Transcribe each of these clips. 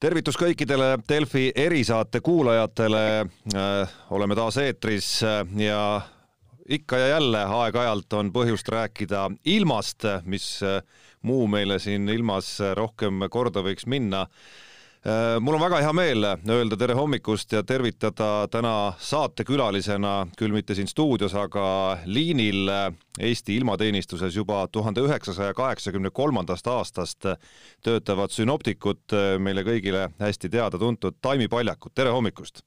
tervitus kõikidele Delfi erisaate kuulajatele. oleme taas eetris ja ikka ja jälle aeg-ajalt on põhjust rääkida ilmast, mis muu meile siin ilmas rohkem korda võiks minna Äh, mul on väga hea meel öelda tere hommikust ja tervitada täna saatekülalisena, küll mitte siin stuudios, aga liinil Eesti ilmateenistuses juba tuhande üheksasaja kaheksakümne kolmandast aastast töötavad sünoptikud, meile kõigile hästi teada-tuntud Taimi Paljakut, tere hommikust!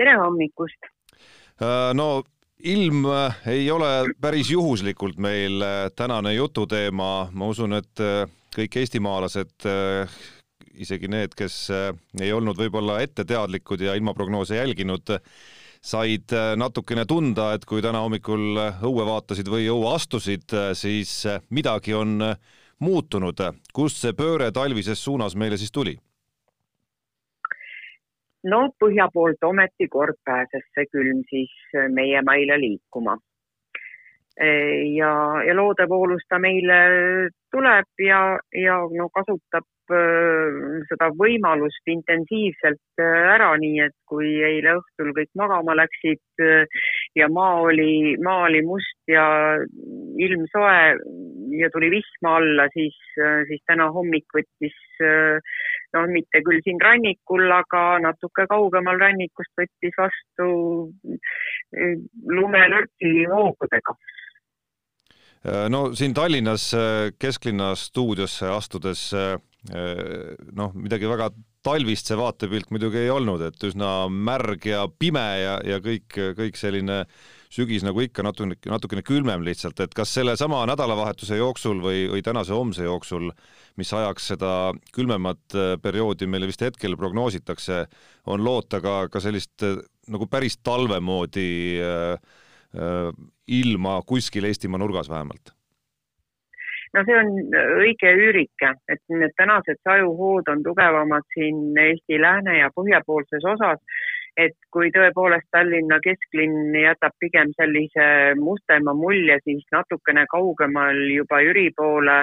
tere hommikust! Äh, no ilm ei ole päris juhuslikult meil tänane jututeema, ma usun, et kõik eestimaalased isegi need, kes äh, ei olnud võib-olla etteteadlikud ja ilmaprognoose jälginud, said äh, natukene tunda, et kui täna hommikul õue vaatasid või õue astusid, äh, siis midagi on muutunud. kust see pööre talvises suunas meile siis tuli? no põhja poolt ometi kord pääses see külm siis meie maile liikuma. ja, ja loodevoolus ta meile tuleb ja, ja no kasutab Äh, seda võimalust intensiivselt äh, ära, nii et kui eile õhtul kõik magama läksid äh, ja maa oli, maa oli must ja ilm soe ja tuli vihma alla, siis, siis täna hommik võttis noh, mitte küll siin rannikul, aga natuke kaugemal rannikust võttis vastu lumelörtsi hoogudega no siin Tallinnas kesklinna stuudiosse astudes Äh, noh, midagi väga talvist see vaatepilt muidugi ei olnud, et üsna märg ja pime ja, ja kõik, kõik selline sügis nagu ikka natukene, natukene külmem lihtsalt, et kas sellesama nädalavahetuse jooksul või, või tänase-homse jooksul, mis ajaks seda külmemat äh, perioodi meile vist hetkel prognoositakse, on loota ka, ka sellist äh, nagu päris talve moodi äh, äh, ilma kuskil Eestimaa nurgas vähemalt no see on õige üürike, et need tänased sajuhood on tugevamad siin Eesti lääne ja põhjapoolses osas. et kui tõepoolest Tallinna kesklinn jätab pigem sellise mustema mulje, siis natukene kaugemal juba Jüri poole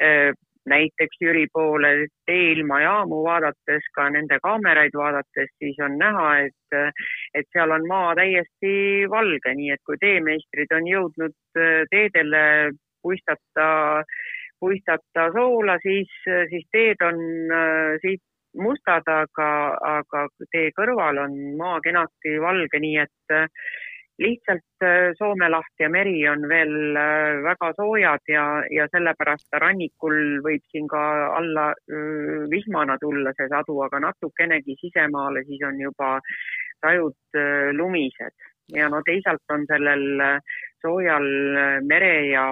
eh, näiteks Jüri poole teeilmajaamu vaadates, ka nende kaameraid vaadates, siis on näha, et, et seal on maa täiesti valge, nii et kui teemeistrid on jõudnud teedele puistata, puistata soola, siis, siis teed on äh, siit mustad, aga, aga tee kõrval on maa kenasti valge, nii et äh, lihtsalt äh, Soome laht ja meri on veel väga soojad ja, ja sellepärast rannikul võib siin ka alla vihmana tulla see sadu, aga natukenegi sisemaale, siis on juba tajud lumised. Ja no teisalt on sellel soojal mere ja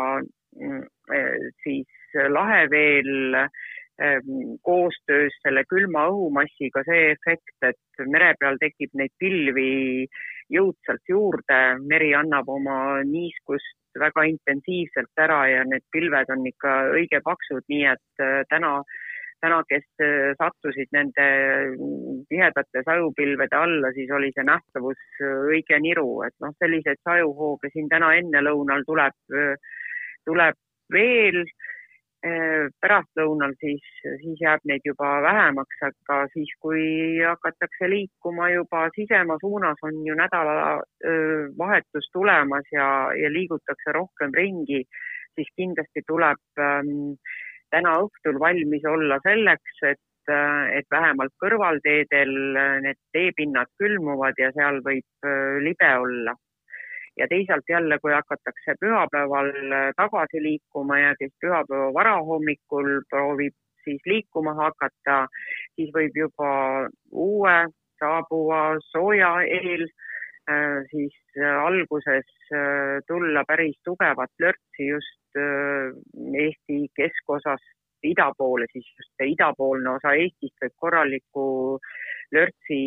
siis laheveel ehm, koostöös selle külma õhumassiga see efekt, et mere peal tekib neid pilvi jõudsalt juurde, meri annab oma niiskust väga intensiivselt ära ja need pilved on ikka õige paksud, nii et eh, täna, täna, kes eh, sattusid nende tihedate sajupilvede alla, siis oli see nähtavus õige niru, et noh, selliseid sajuhooge siin täna ennelõunal tuleb tuleb veel eh, pärastlõunal, siis, siis jääb neid juba vähemaks, aga siis, kui hakatakse liikuma juba sisemaa suunas, on ju nädalavahetus tulemas ja, ja liigutakse rohkem ringi, siis kindlasti tuleb ähm, täna õhtul valmis olla selleks, et et vähemalt kõrvalteedel need teepinnad külmuvad ja seal võib libe olla ja teisalt jälle, kui hakatakse pühapäeval äh, tagasi liikuma ja kes pühapäeva varahommikul proovib siis liikuma hakata, siis võib juba uue saabuva sooja eel äh, siis äh, alguses tulla päris tugevat lörtsi just Eesti keskosast ida poole, siis just idapoolne osa Eestist võib korraliku lörtsi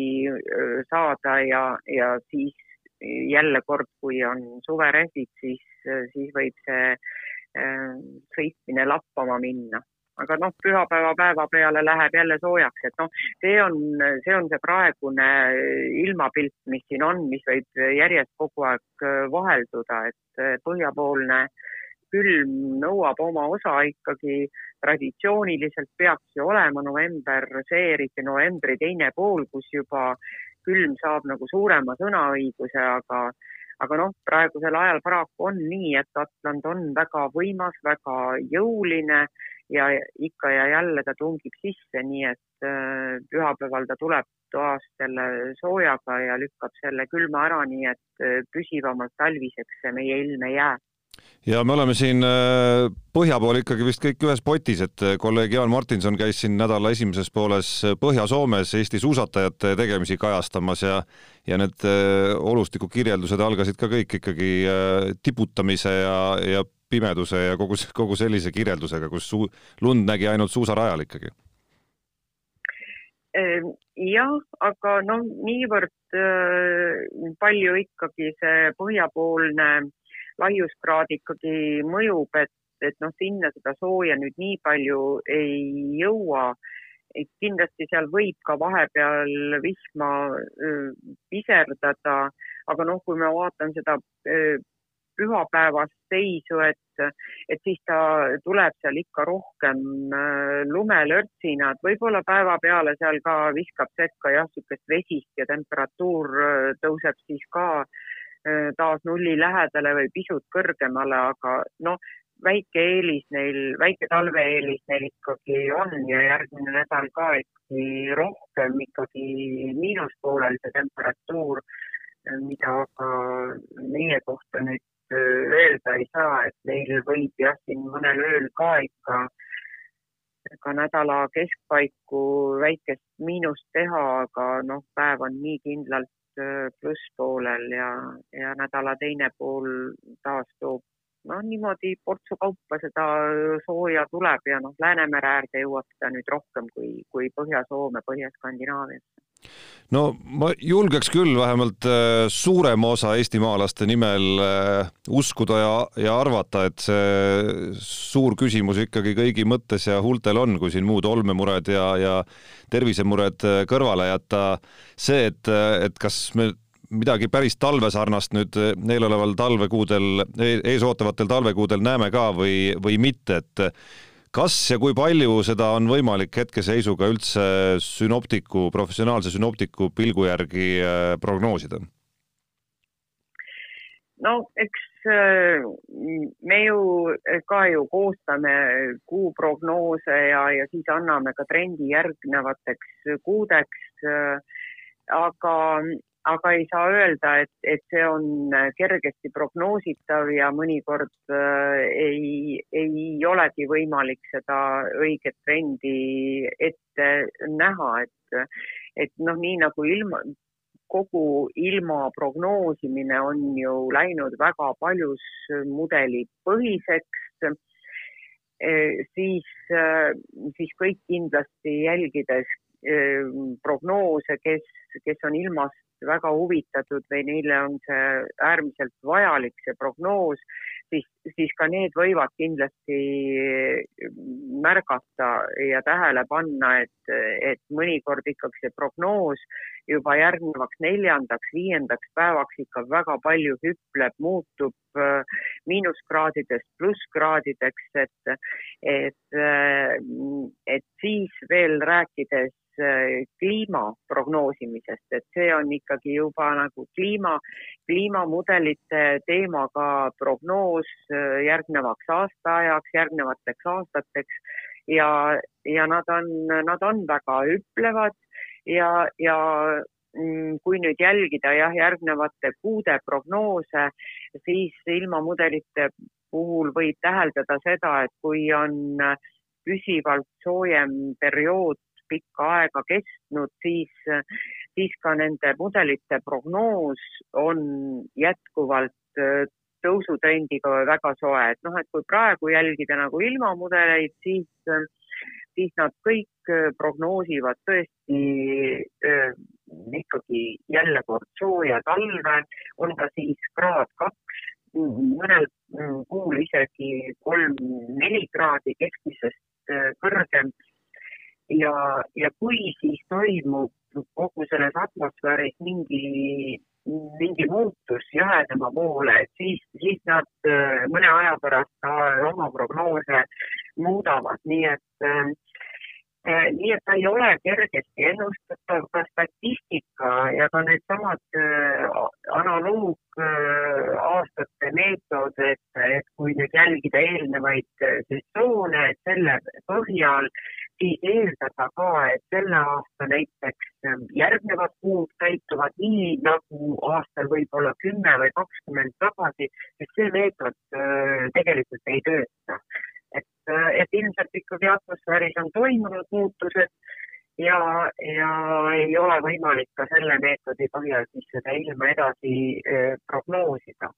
saada ja, ja siis jälle kord, kui on suverehvid, siis, siis võib see äh, sõitmine lappama minna. aga noh, pühapäeva päeva peale läheb jälle soojaks, et noh, see on, see on see praegune ilmapilt, mis siin on, mis võib järjest kogu aeg äh, vahelduda, et äh, põhjapoolne külm nõuab oma osa ikkagi, traditsiooniliselt peaks ju olema november, see eriti novembri teine pool, kus juba külm saab nagu suurema sõnaõiguse, aga aga noh, praegusel ajal paraku on nii, et Atland on väga võimas, väga jõuline ja ikka ja jälle ta tungib sisse, nii et äh, pühapäeval ta tuleb toast selle soojaga ja lükkab selle külma ära, nii et äh, püsivamalt talviseks see meie ilm ei jää ja me oleme siin äh, põhja pool ikkagi vist kõik ühes potis, et kolleeg Jaan Martinson käis siin nädala esimeses pooles Põhja-Soomes Eesti suusatajate tegemisi kajastamas ja ja need olustikukirjeldused algasid ka kõik ikkagi tiputamise ja, ja pimeduse ja kogu, kogu sellise kirjeldusega, kus suu, lund nägi ainult suusarajal ikkagi? Jah, aga noh, niivõrd äh, palju ikkagi see põhjapoolne laiuskraad ikkagi mõjub, et, et noh, sinna seda sooja nüüd nii palju ei jõua. et kindlasti seal võib ka vahepeal vihma piserdada, aga noh, kui ma vaatan seda pühapäevast seisu, et, et siis ta tuleb seal ikka rohkem äh, lumelörtsinad, võib-olla päeva peale seal ka viskab sekka jah, niisugust vesist ja temperatuur tõuseb siis ka äh, taas nulli lähedale või pisut kõrgemale, aga noh, väike eelis neil, väike talve-eelis neil ikkagi on ja järgmine nädal ka ikkagi rohkem ikkagi miinuspoolel see temperatuur, mida ka meie kohta nüüd öelda ei saa, et neil võib jah, siin mõnel ööl ka ikka ka nädala keskpaiku väikest miinust teha, aga noh, päev on nii kindlalt äh, plusspoolel ja, ja nädala teine pool taas toob noh, niimoodi portsu kaupa seda sooja tuleb ja noh, Läänemere äärde jõuab seda nüüd rohkem kui, kui Põhja-Soome, Põhja-Skandinaaviasse no ma julgeks küll vähemalt äh, suurema osa eestimaalaste nimel äh, uskuda ja, ja arvata, et see suur küsimus ikkagi kõigi mõttes ja huultel on, kui siin muud olmemured ja, ja tervisemured äh, kõrvale jätta. see, et, et kas me midagi päris talvesarnast nüüd eeloleval talvekuudel, e-, eesootavatel talvekuudel näeme ka või, või mitte, et kas ja kui palju seda on võimalik hetkeseisuga üldse sünoptiku, professionaalse sünoptiku pilgu järgi äh, prognoosida? no eks äh, me ju ka ju koostame kuuprognoose ja, ja siis anname ka trendi järgnevateks kuudeks. Äh, aga aga ei saa öelda, et, et see on äh, kergesti prognoositav ja mõnikord äh, ei, ei olegi võimalik seda õiget trendi ette näha, et, et noh, nii nagu ilma, kogu ilma prognoosimine on ju läinud väga paljus mudelipõhiseks äh, siis, siis kõik kindlasti jälgides prognoose, kes, kes on ilmast väga huvitatud või neile on see äärmiselt vajalik, see prognoos, siis, siis ka need võivad kindlasti märgata ja tähele panna, et, et mõnikord ikkagi see prognoos juba järgnevaks neljandaks, viiendaks päevaks ikka väga palju hüpleb, muutub äh, miinuskraadidest plusskraadideks, et, et, äh, et siis veel rääkides Äh, kliima prognoosimisest, et see on ikkagi juba nagu kliima, kliimamudelite teemaga prognoos järgnevaks aastaajaks, järgnevateks aastateks. Ja, ja nad on, nad on väga hüplevad ja, ja mm, kui nüüd jälgida jah, järgnevate kuude prognoose, siis ilmamudelite puhul võib täheldada seda, et kui on püsivalt soojem periood pikka aega kestnud, siis, siis ka nende mudelite prognoos on jätkuvalt äh, tõusutrendiga väga soe, et noh, et kui praegu jälgida nagu ilmamudeleid, siis, siis nad kõik äh, prognoosivad tõesti äh, ikkagi jälle kord sooja talve, on ta siis kraad kaks, mõnel mm, kuul isegi kolm-neli kraadi keskmisest kõrgem. Ja, ja kui siis toimub kogu selles atmosfääris mingi, mingi muutus jahedama poole, et siis, siis nad äh, mõne aja pärast oma prognoose muudavad, nii et äh, äh, nii et ta ei ole kergesti ennustatav, ka statistika ja ka needsamad analoog aastate meetod, et, et kui nüüd jälgida eelnevaid sessioone, et selle põhjal siis eeldada ka, et selle aasta näiteks järgnevad kuud käituvad nii nagu aastal võib-olla kümme või kakskümmend tagasi, sest see meetod äh, tegelikult ei tööta. et, äh, et ilmselt ikkagi atmosfääris on toimunud muutused ja, ja ei ole võimalik ka selle meetodi põhjal siis seda ilma edasi äh, prognoosida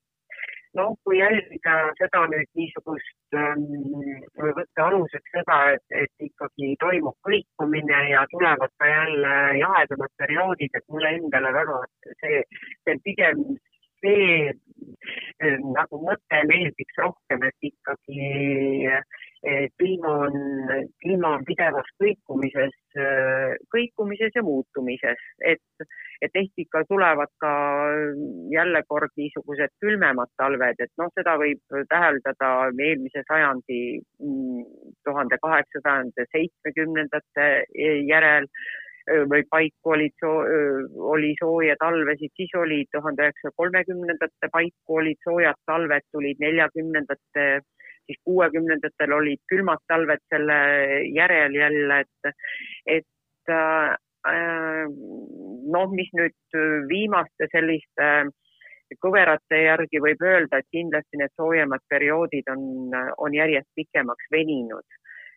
noh, kui jälgida seda nüüd niisugust ähm, või võtta aluseks seda, et, et ikkagi toimub kõikumine ja tulevad ka jälle jahedamad perioodid, et mulle endale väga see, see pigem see nagu mõte meeldiks rohkem, et ikkagi kliima on, kliima on pidevas kõikumises, kõikumises ja muutumises, et, et ehk ikka tulevad ka jälle kord niisugused külmemad talved, et noh, seda võib täheldada eelmise sajandi mm, tuhande kaheksasajanda seitsmekümnendate järel või paiku olid soo-, oli sooja talvesid, siis oli tuhande üheksasaja kolmekümnendate paiku olid soojad talved, tulid neljakümnendate, siis kuuekümnendatel olid külmad talved selle järel jälle, et, et äh, noh, mis nüüd viimaste selliste kõverate järgi võib öelda, et kindlasti need soojemad perioodid on, on järjest pikemaks veninud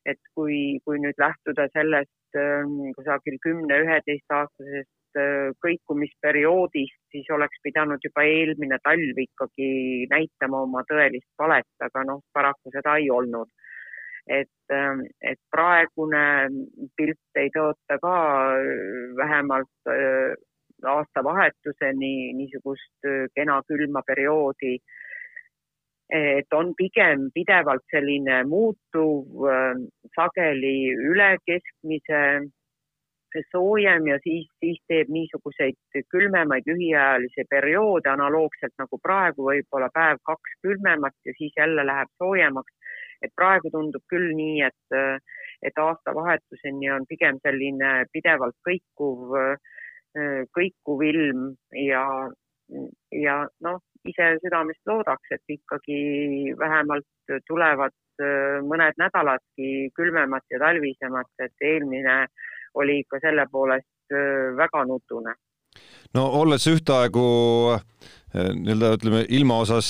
et kui, kui nüüd lähtuda sellest ähm, kusagil kümne-üheteistaastasest äh, kõikumisperioodist, siis oleks pidanud juba eelmine talv ikkagi näitama oma tõelist palet, aga noh, paraku seda ei olnud. Et, ähm, et praegune pilt ei tõota ka äh, vähemalt äh, aastavahetuseni niisugust kena külma perioodi. Et on pigem pidevalt selline muutuv, äh, sageli üle keskmise soojem ja siis, siis teeb niisuguseid külmemaid lühiajalisi perioode analoogselt nagu praegu, võib-olla päev-kaks külmemat ja siis jälle läheb soojemaks. et praegu tundub küll nii, et, et aastavahetuseni on pigem selline pidevalt kõikuv, kõikuv ilm ja, ja noh, ise südamest loodaks, et ikkagi vähemalt tulevad äh, mõned nädaladki külmemad ja talvisemad, et eelmine oli ikka selle poolest väga nutune. no olles ühtaegu nii-öelda ütleme ilma osas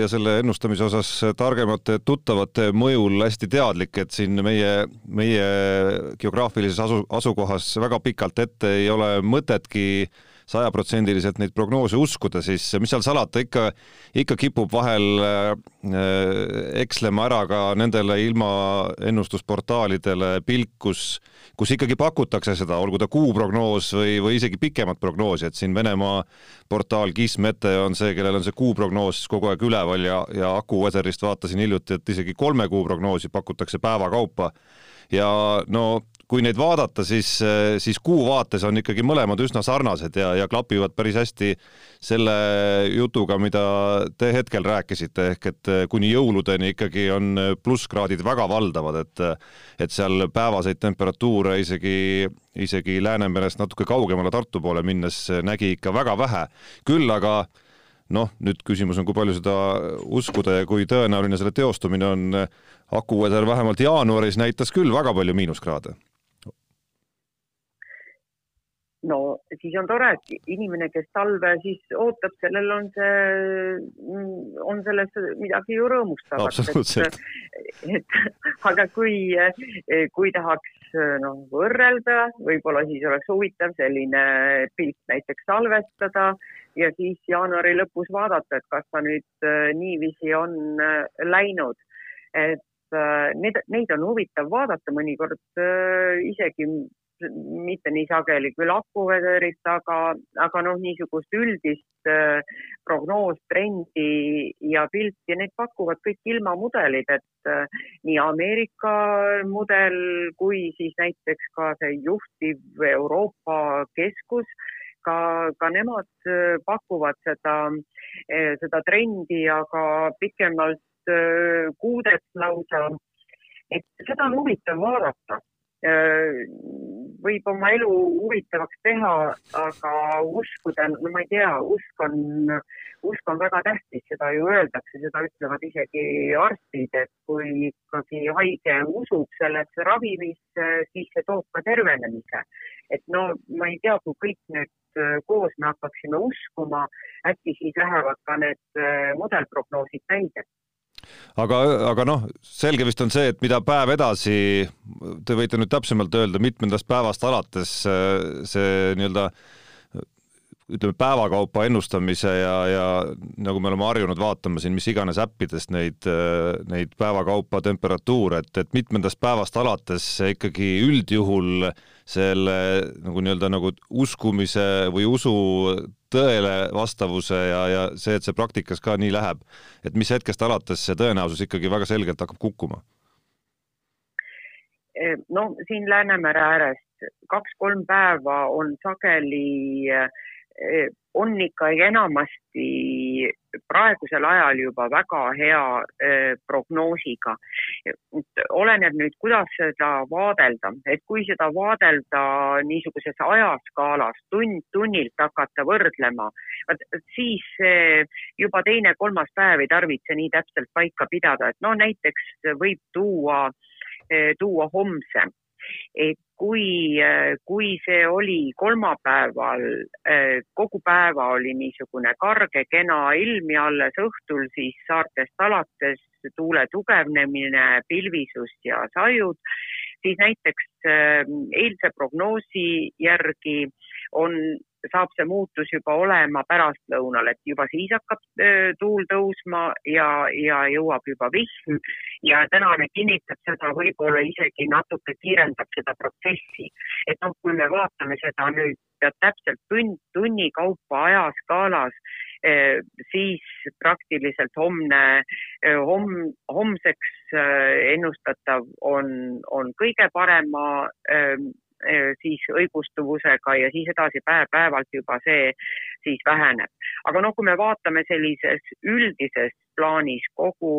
ja selle ennustamise osas targemate tuttavate mõjul hästi teadlik, et siin meie, meie geograafilises asu, asukohas väga pikalt ette ei ole mõtetki äh, sajaprotsendiliselt neid prognoose uskuda, siis mis seal salata, ikka, ikka kipub vahel äh, ekslema ära ka nendele ilmaennustusportaalidele pilk, kus, kus ikkagi pakutakse seda, olgu ta kuuprognoos või, või isegi pikemat prognoosi, et siin Venemaa portaal Gizmete on see, kellel on see kuuprognoos kogu aeg üleval ja, ja Aku Weatherist vaatasin hiljuti, et isegi kolme kuu prognoosi pakutakse päeva kaupa ja no kui neid vaadata, siis, siis kuu vaates on ikkagi mõlemad üsna sarnased ja, ja klapivad päris hästi selle jutuga, mida te hetkel rääkisite, ehk et kuni jõuludeni ikkagi on plusskraadid väga valdavad, et et seal päevaseid temperatuure isegi, isegi Läänemerest natuke kaugemale Tartu poole minnes nägi ikka väga vähe. küll aga noh, nüüd küsimus on, kui palju seda uskuda ja kui tõenäoline selle teostumine on. akuveser vähemalt jaanuaris näitas küll väga palju miinuskraade no siis on tore, et inimene, kes talve siis ootab, sellel on see, on selles midagi ju rõõmustavat. et, et aga kui, kui tahaks noh, võrrelda, võib-olla siis oleks huvitav selline pilt näiteks salvestada ja siis jaanuari lõpus vaadata, et kas ta nüüd niiviisi on läinud. et need, neid on huvitav vaadata mõnikord isegi mitte nii sageli küll akuvederit, aga, aga noh, niisugust üldist äh, prognoostrendi ja pilti, neid pakuvad kõik ilmamudelid, et äh, nii Ameerika mudel kui siis näiteks ka see juhtiv Euroopa keskus ka, ka nemad pakuvad seda, seda trendi, aga pikemalt kuudeks lausa. et seda on huvitav vaadata võib oma elu huvitavaks teha, aga uskuda, no ma ei tea, usk on, usk on väga tähtis, seda ju öeldakse, seda ütlevad isegi arstid, et kui ikkagi haige usub sellesse ravimisse, siis see toob ka tervenemise. et no ma ei tea, kui kõik nüüd koos me hakkaksime uskuma, äkki siis lähevad ka need mudelprognoosid täide aga, aga noh, selge vist on see, et mida päev edasi, te võite nüüd täpsemalt öelda, mitmendast päevast alates see nii-öelda ütleme, päevakaupa ennustamise ja, ja nagu me oleme harjunud vaatama siin mis iganes äppidest neid, neid päevakaupa temperatuure, et, et mitmendast päevast alates ikkagi üldjuhul selle nagu nii-öelda nagu uskumise või usu tõele vastavuse ja, ja see, et see praktikas ka nii läheb, et mis hetkest alates see tõenäosus ikkagi väga selgelt hakkab kukkuma? no siin Läänemere ääres kaks-kolm päeva on sageli on ikka enamasti praegusel ajal juba väga hea eh, prognoosiga. oleneb nüüd, kuidas seda vaadelda, et kui seda vaadelda niisuguses ajaskaalas tund tunnilt hakata võrdlema, siis juba teine-kolmas päev ei tarvitse nii täpselt paika pidada, et no näiteks võib tuua, eh, tuua homse et kui, kui see oli kolmapäeval, kogu päeva oli niisugune karge, kena ilm ja alles õhtul siis saartest alates tuule tugevnemine, pilvisus ja sajud, siis näiteks eilse prognoosi järgi on saab see muutus juba olema pärastlõunal, et juba siis hakkab tuul tõusma ja, ja jõuab juba vihm ja tänane kinnitab seda, võib-olla isegi natuke kiirendab seda protsessi. et noh, kui me vaatame seda nüüd täpselt tund, tunni kaupa ajaskaalas, siis praktiliselt homne, homm, homseks ennustatav on, on kõige parema siis õigustuvusega ja siis edasi päev-päevalt juba see siis väheneb. aga noh, kui me vaatame sellises üldises plaanis kogu,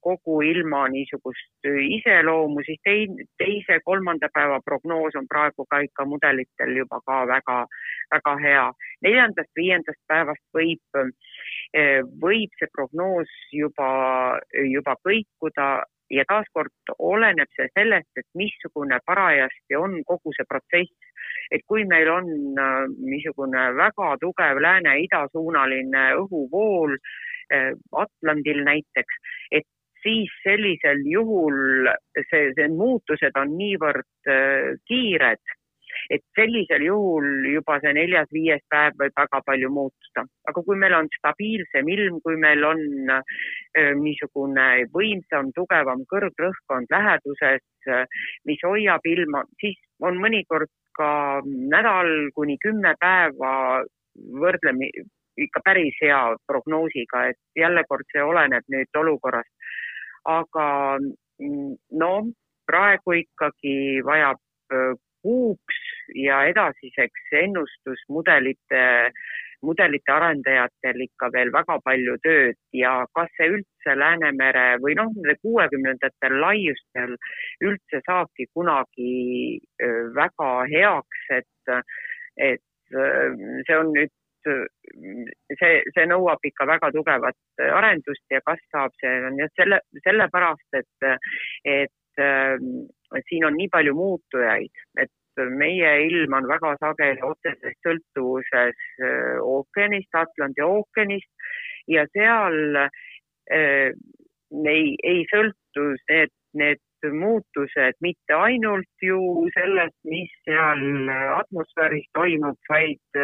kogu ilma niisugust iseloomu, siis tei-, teise-kolmanda päeva prognoos on praegu ka ikka mudelitel juba ka väga, väga hea. neljandast-viiendast päevast võib, eh, võib see prognoos juba, juba kõikuda ja taaskord oleneb see sellest, et missugune parajasti on kogu see protsess. et kui meil on äh, niisugune väga tugev lääne-idasuunaline õhuvool äh, Atlandil näiteks, et siis sellisel juhul see, see muutused on niivõrd äh, kiired et sellisel juhul juba see neljas-viies päev võib väga palju muutuda. aga kui meil on stabiilsem ilm, kui meil on äh, niisugune võimsam, tugevam kõrgrõhkkond läheduses, äh, mis hoiab ilma, siis on mõnikord ka nädal kuni kümme päeva võrdlemi ikka päris hea prognoosiga, et jälle kord see oleneb nüüd olukorrast. aga mm, no praegu ikkagi vajab kuuks ja edasiseks ennustusmudelite, mudelite arendajatel ikka veel väga palju tööd. Ja kas see üldse Läänemere või noh, nende kuuekümnendatel laiustel üldse saabki kunagi väga heaks, et, et see on nüüd see, see nõuab ikka väga tugevat arendust ja kas saab, see on just selle, sellepärast, et, et siin on nii palju muutujaid, et meie ilm on väga sageli otseses sõltuvuses äh, ookeanist, Atlandi ookeanist. Ja seal äh, ei, ei sõltu need, need muutused mitte ainult ju sellest, mis seal atmosfääris toimub, vaid,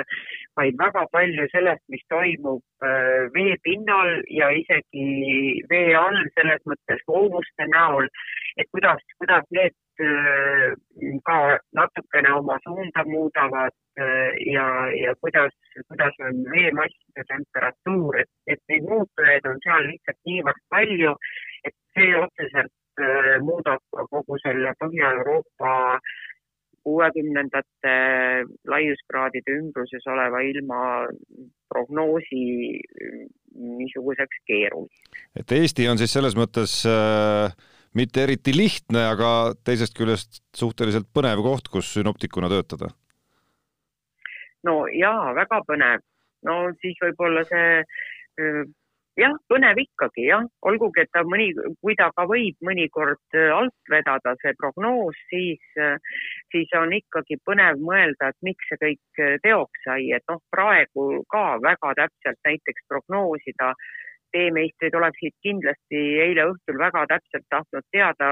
vaid väga palju sellest, mis toimub äh, veepinnal ja isegi vee all selles mõttes koomuste näol, et kuidas, kuidas need Äh, ka natukene oma suunda muudavad äh, ja, ja kuidas, kuidas on veemasside temperatuur, et, et neid muutujaid on seal lihtsalt niivõrd palju, et see otseselt äh, muudab kogu selle Põhja-Euroopa kuuekümnendate laiuskraadide ümbruses oleva ilma prognoosi niisuguseks keeruliseks. et Eesti on siis selles mõttes äh, mitte eriti lihtne, aga teisest küljest suhteliselt põnev koht, kus sünoptikuna töötada? no jaa, väga põnev. no siis võib-olla see jah, põnev ikkagi jah, olgugi, et ta mõni, kui ta ka võib mõnikord alt vedada, see prognoos, siis, siis on ikkagi põnev mõelda, et miks see kõik teoks sai, et noh, praegu ka väga täpselt näiteks prognoosida teemeistrid oleksid kindlasti eile õhtul väga täpselt tahtnud teada,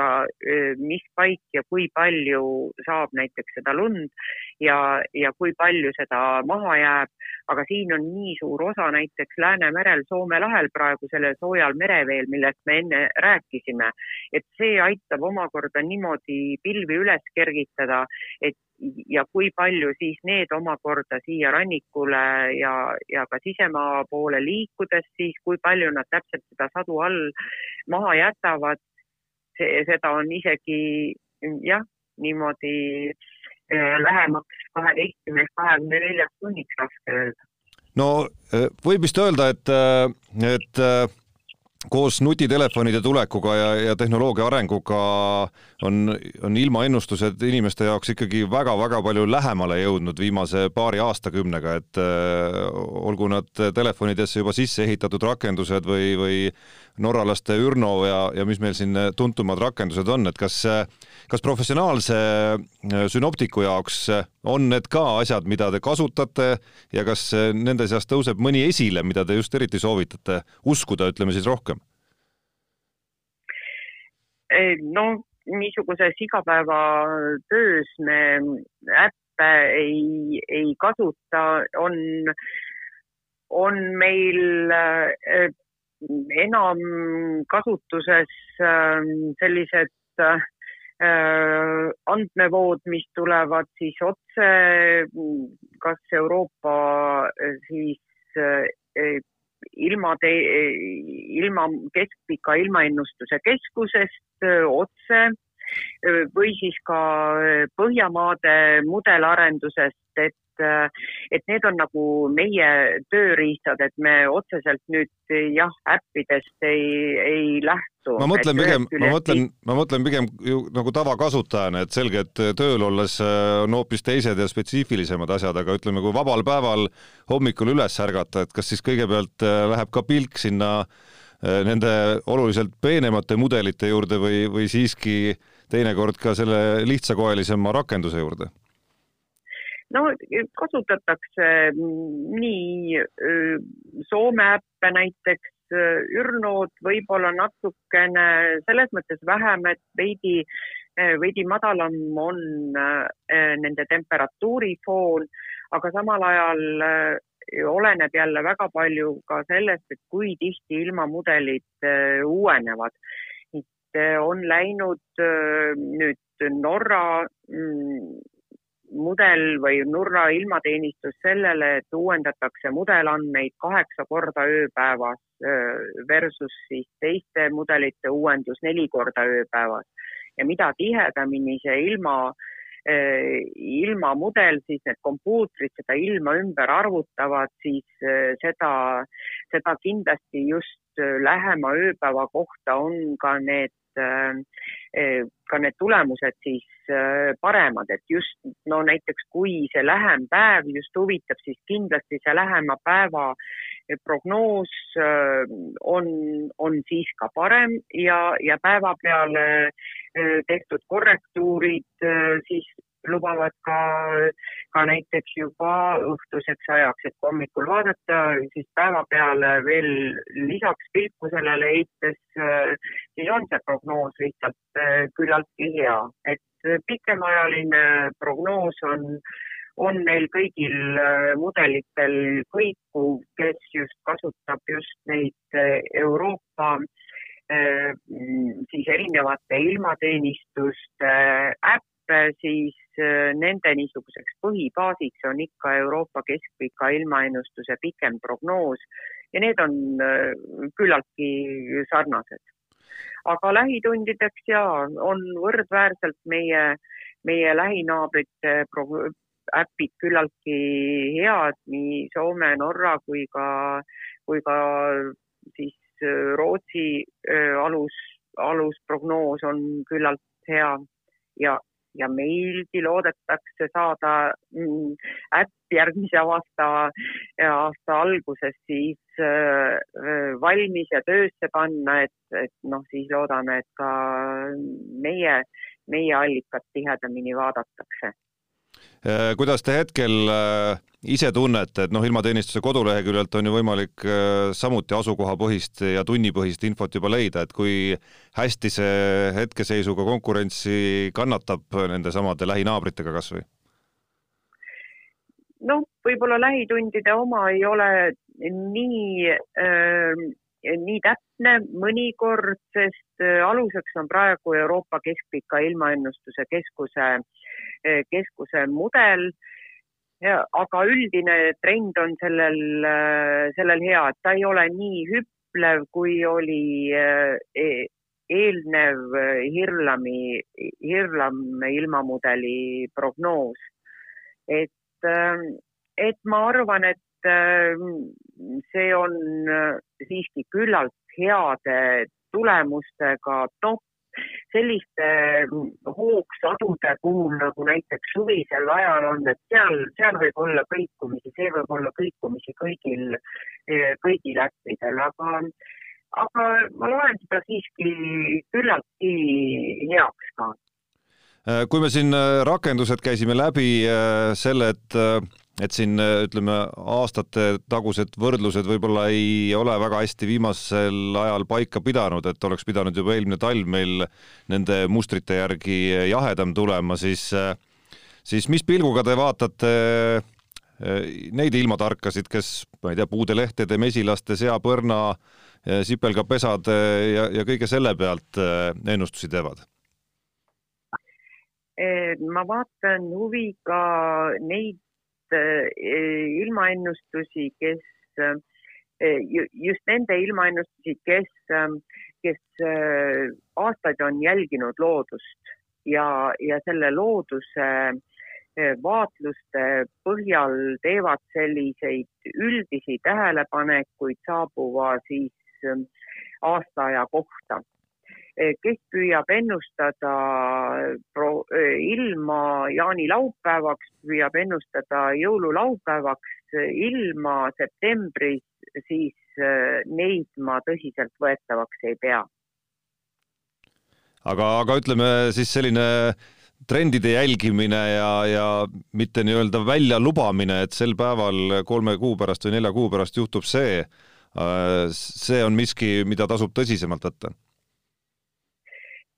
mis paik ja kui palju saab näiteks seda lund ja, ja kui palju seda maha jääb. aga siin on nii suur osa näiteks Läänemerel, Soome lahel praegu sellel soojal mereveel, millest me enne rääkisime, et see aitab omakorda niimoodi pilvi üles kergitada, et ja kui palju siis need omakorda siia rannikule ja, ja ka sisemaa poole liikudes, siis kui palju nad täpselt seda sadu all maha jätavad, seda on isegi jah, niimoodi eh, lähemaks kaheteistkümnest, kahekümne neljaks tunniks raske öelda. no eh, võib vist öelda, et, eh, et koos nutitelefonide tulekuga ja, ja tehnoloogia arenguga on, on ilmaennustused inimeste jaoks ikkagi väga-väga palju lähemale jõudnud viimase paari aastakümnega, et äh, olgu nad telefonidesse juba sisse ehitatud rakendused või, või norralaste Ürno ja, ja mis meil siin tuntumad rakendused on, et kas, kas professionaalse äh, sünoptiku jaoks on need ka asjad, mida te kasutate ja kas nende seas tõuseb mõni esile, mida te just eriti soovitate uskuda, ütleme siis rohkem? no niisuguses igapäevatöös me äppe ei, ei kasuta, on, on meil äh, enam kasutuses sellised andmevood, mis tulevad siis otse kas Euroopa siis ilma, ilma keskpika ilmaennustuse keskusest otse või siis ka Põhjamaade mudelarendusest, et et need on nagu meie tööriistad, et me otseselt nüüd jah, äppidest ei, ei lähtu. ma mõtlen pigem, ma mõtlen, ma mõtlen pigem ju nagu tavakasutajana, et selge, et tööl olles äh, on hoopis teised ja spetsiifilisemad asjad, aga ütleme, kui vabal päeval hommikul üles ärgata, et kas siis kõigepealt äh, läheb ka pilk sinna äh, nende oluliselt peenemate mudelite juurde või, või siiski teinekord ka selle lihtsakoelisema rakenduse juurde? No kasutatakse nii Soome äppe näiteks, Ürnood võib-olla natukene selles mõttes vähem, et veidi, veidi madalam on nende temperatuurifoon, aga samal ajal oleneb jälle väga palju ka sellest, et kui tihti ilmamudelid uuenevad. on läinud nüüd Norra mm, mudel või Nurra ilmateenistus sellele, et uuendatakse mudelandmeid kaheksa korda ööpäevas versus siis teiste mudelite uuendus neli korda ööpäevas. ja mida tihedamini see ilma, ilmamudel, siis need kompuutrid seda ilma ümber arvutavad, siis seda, seda kindlasti just lähema ööpäeva kohta on ka need ka need tulemused siis paremad, et just no näiteks kui see lähem päev just huvitab, siis kindlasti see lähema päeva prognoos äh, on, on siis ka parem ja, ja päeva peale äh, tehtud korrektuurid siis lubavad ka, ka näiteks juba õhtuseks ajaks, et hommikul vaadata, siis päeva peale veel lisaks pilku sellele heites, siis on see prognoos lihtsalt eh, küllaltki hea, et pikemaajaline prognoos on, on neil kõigil eh, mudelitel kõikuv, kes just kasutab just neid eh, Euroopa siis erinevate ilmateenistuste äppe, siis äh, nende niisuguseks põhibaasiks on ikka Euroopa Keskpika ilmaennustuse pikem prognoos ja need on äh, küllaltki sarnased. aga lähitundideks ja on võrdväärselt meie meie lähinaabrite äpid küllaltki head, nii Soome, Norra kui ka, kui ka siis Rootsi alus, alusprognoos on küllalt hea ja ja meilgi loodetakse saada mm, äpp järgmise aasta, aasta alguses siis äh, valmis ja töösse panna, et, et noh, siis loodame, et ka meie, meie allikat tihedamini vaadatakse. Äh, kuidas te hetkel äh, ise tunnete, et noh, ilmateenistuse koduleheküljelt on ju võimalik äh, samuti asukohapõhist ja tunnipõhist infot juba leida, et kui hästi see hetkeseisuga konkurentsi kannatab nendesamade lähinaabritega kas või? noh, võib-olla lähitundide oma ei ole nii äh, nii täpne mõnikord, sest aluseks on praegu Euroopa Keskpika Ilmaennustuse Keskuse äh, keskuse mudel. aga üldine trend on sellel, eh, sellel hea, et ta ei ole nii hüplev, kui oli e-, eelnev Hirlami, Hirlam ilmamudeli prognoos. et, et ma arvan, et see on siiski küllalt heade tulemustega, noh, selliste hoogsadude puhul nagu näiteks suvisel ajal on, et seal, seal võib olla kõikumisi, see võib olla kõikumisi kõigil, kõigil äppidel, aga, aga ma loen seda siiski küllaltki heaks ka. kui me siin rakendused käisime läbi selle, et et siin ütleme, aastate tagused võrdlused võib-olla ei ole väga hästi viimasel ajal paika pidanud, et oleks pidanud juba eelmine talv meil nende mustrite järgi jahedam tulema, siis, siis mis pilguga te vaatate neid ilmatarkasid, kes, ma ei tea, puudelehtede, mesilaste, seapõrna, sipelgapesade ja, ja kõige selle pealt ennustusi teevad? ma vaatan huviga neid ilmaennustusi, kes eh, just nende ilmaennustusi, kes, kes eh, aastaid on jälginud loodust ja, ja selle looduse vaatluste põhjal teevad selliseid üldisi tähelepanekuid saabuva siis aastaaja kohta. Eh, kes püüab ennustada pro, eh, ilma jaanilaupäevaks, püüab ennustada jõululaupäevaks ilma septembris, siis eh, neid ma tõsiseltvõetavaks ei pea. aga, aga ütleme siis selline trendide jälgimine ja, ja mitte nii-öelda väljalubamine, et sel päeval kolme kuu pärast või nelja kuu pärast juhtub see, see on miski, mida tasub tõsisemalt võtta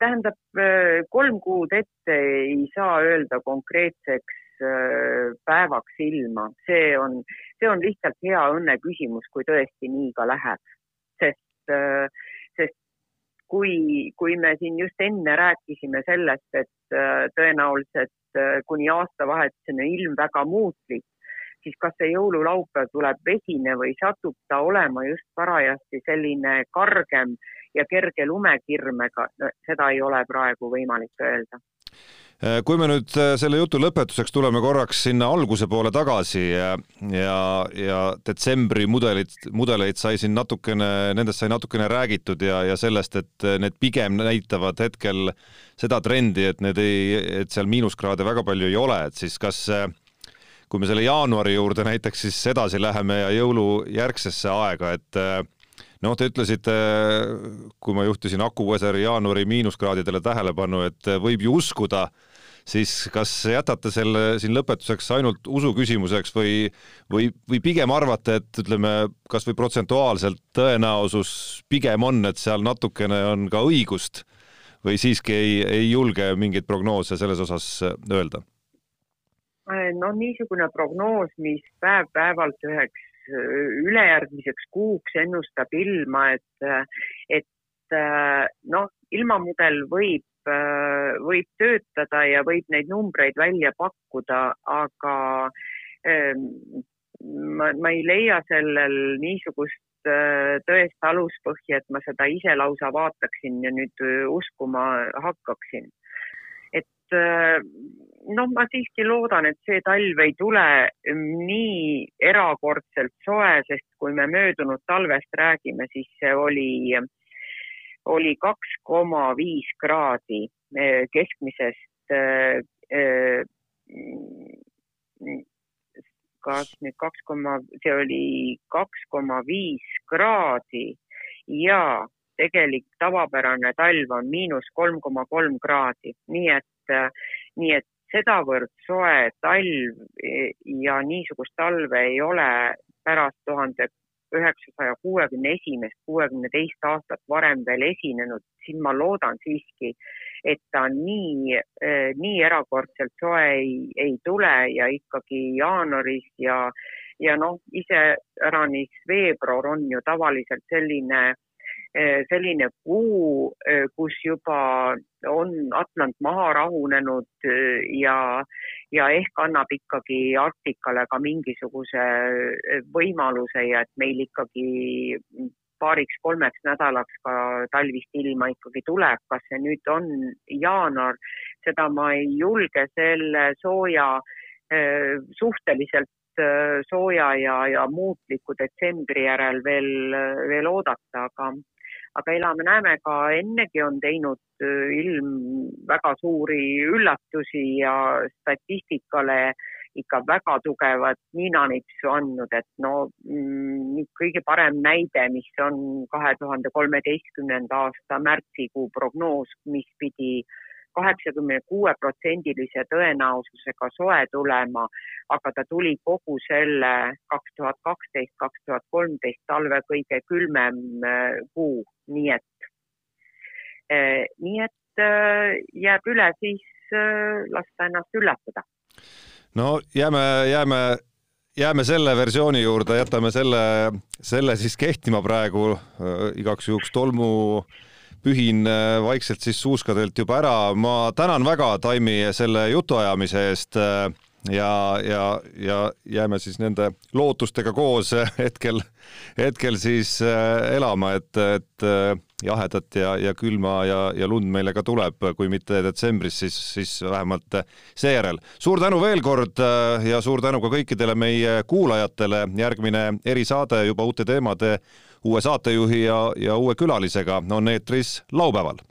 tähendab, äh, kolm kuud ette ei saa öelda konkreetseks äh, päevaks ilma, see on, see on lihtsalt hea õnne küsimus, kui tõesti nii ka läheb. sest, äh, sest kui, kui me siin just enne rääkisime sellest, et tõenäoliselt kuni aastavahetuseni ilm väga muutlik, siis kas see jõululaupäev tuleb vesine või satub ta olema just parajasti selline kargem ja kerge lumekirmega, seda ei ole praegu võimalik öelda. Äh, kui me nüüd äh, selle jutu lõpetuseks tuleme korraks sinna alguse poole tagasi ja, ja, ja detsembri mudelid, mudeleid sai siin natukene, nendest sai natukene räägitud ja, ja sellest, et need pigem näitavad hetkel seda trendi, et need ei, et seal miinuskraade väga palju ei ole, et siis kas kui me selle jaanuari juurde näiteks siis edasi läheme ja jõulujärgsesse aega, et noh, te ütlesite, kui ma juhtisin Aku-Weseri jaanuari miinuskraadidele tähelepanu, et võib ju uskuda, siis kas jätate selle siin lõpetuseks ainult usu küsimuseks või, või, või pigem arvate, et ütleme, kasvõi protsentuaalselt tõenäosus pigem on, et seal natukene on ka õigust või siiski ei, ei julge mingeid prognoose selles osas öelda? no niisugune prognoos, mis päev-päevalt üheks ülejärgmiseks kuuks ennustab ilma, et, et noh, ilmamudel võib, võib töötada ja võib neid numbreid välja pakkuda, aga ehm, ma, ma ei leia sellel niisugust tõest aluspõhja, et ma seda ise lausa vaataksin ja nüüd uskuma hakkaksin. et noh, ma siiski loodan, et see talv ei tule nii erakordselt soe, sest kui me möödunud talvest räägime, siis see oli, oli kaks koma viis kraadi keskmisest kas nüüd kaks koma, see oli kaks koma viis kraadi ja tegelik tavapärane talv on miinus kolm koma kolm kraadi, nii et, nii et sedavõrd soe talv ja niisugust talve ei ole pärast tuhande üheksasaja kuuekümne esimest, kuuekümne teist aastat varem veel esinenud, siis ma loodan siiski, et ta nii, nii erakordselt soe ei, ei tule ja ikkagi jaanuaris ja, ja noh, iseäranis veebruar on ju tavaliselt selline selline kuu, kus juba on Atlant maha rahunenud ja, ja ehk annab ikkagi Arktikale ka mingisuguse võimaluse ja et meil ikkagi paariks-kolmeks nädalaks ka talvist ilma ikkagi tuleb, kas see nüüd on jaanuar, seda ma ei julge selle sooja, suhteliselt sooja ja, ja muutliku detsembri järel veel, veel oodata, aga aga elame-näeme ka ennegi on teinud ilm väga suuri üllatusi ja statistikale ikka väga tugevat ninanipsu andnud, et no mm, kõige parem näide, mis on kahe tuhande kolmeteistkümnenda aasta märtsikuu prognoos, mis pidi kaheksakümne kuue protsendilise tõenäosusega soe tulema, aga ta tuli kogu selle kaks tuhat kaksteist, kaks tuhat kolmteist talve kõige külmem kuu, nii et, nii et jääb üle siis lasta ennast üllatada no jääme, jääme, jääme selle versiooni juurde, jätame selle, selle siis kehtima praegu igaks juhuks tolmu pühin vaikselt siis suuskadelt juba ära. ma tänan väga, Taimi, selle jutuajamise eest ja, ja, ja jääme siis nende lootustega koos hetkel, hetkel siis elama, et, et jahedat ja, ja külma ja, ja lund meile ka tuleb, kui mitte detsembris, siis, siis vähemalt seejärel. suur tänu veel kord äh, ja suur tänu ka kõikidele meie kuulajatele. järgmine erisaade juba uute teemade, uue saatejuhi ja, ja uue külalisega on eetris laupäeval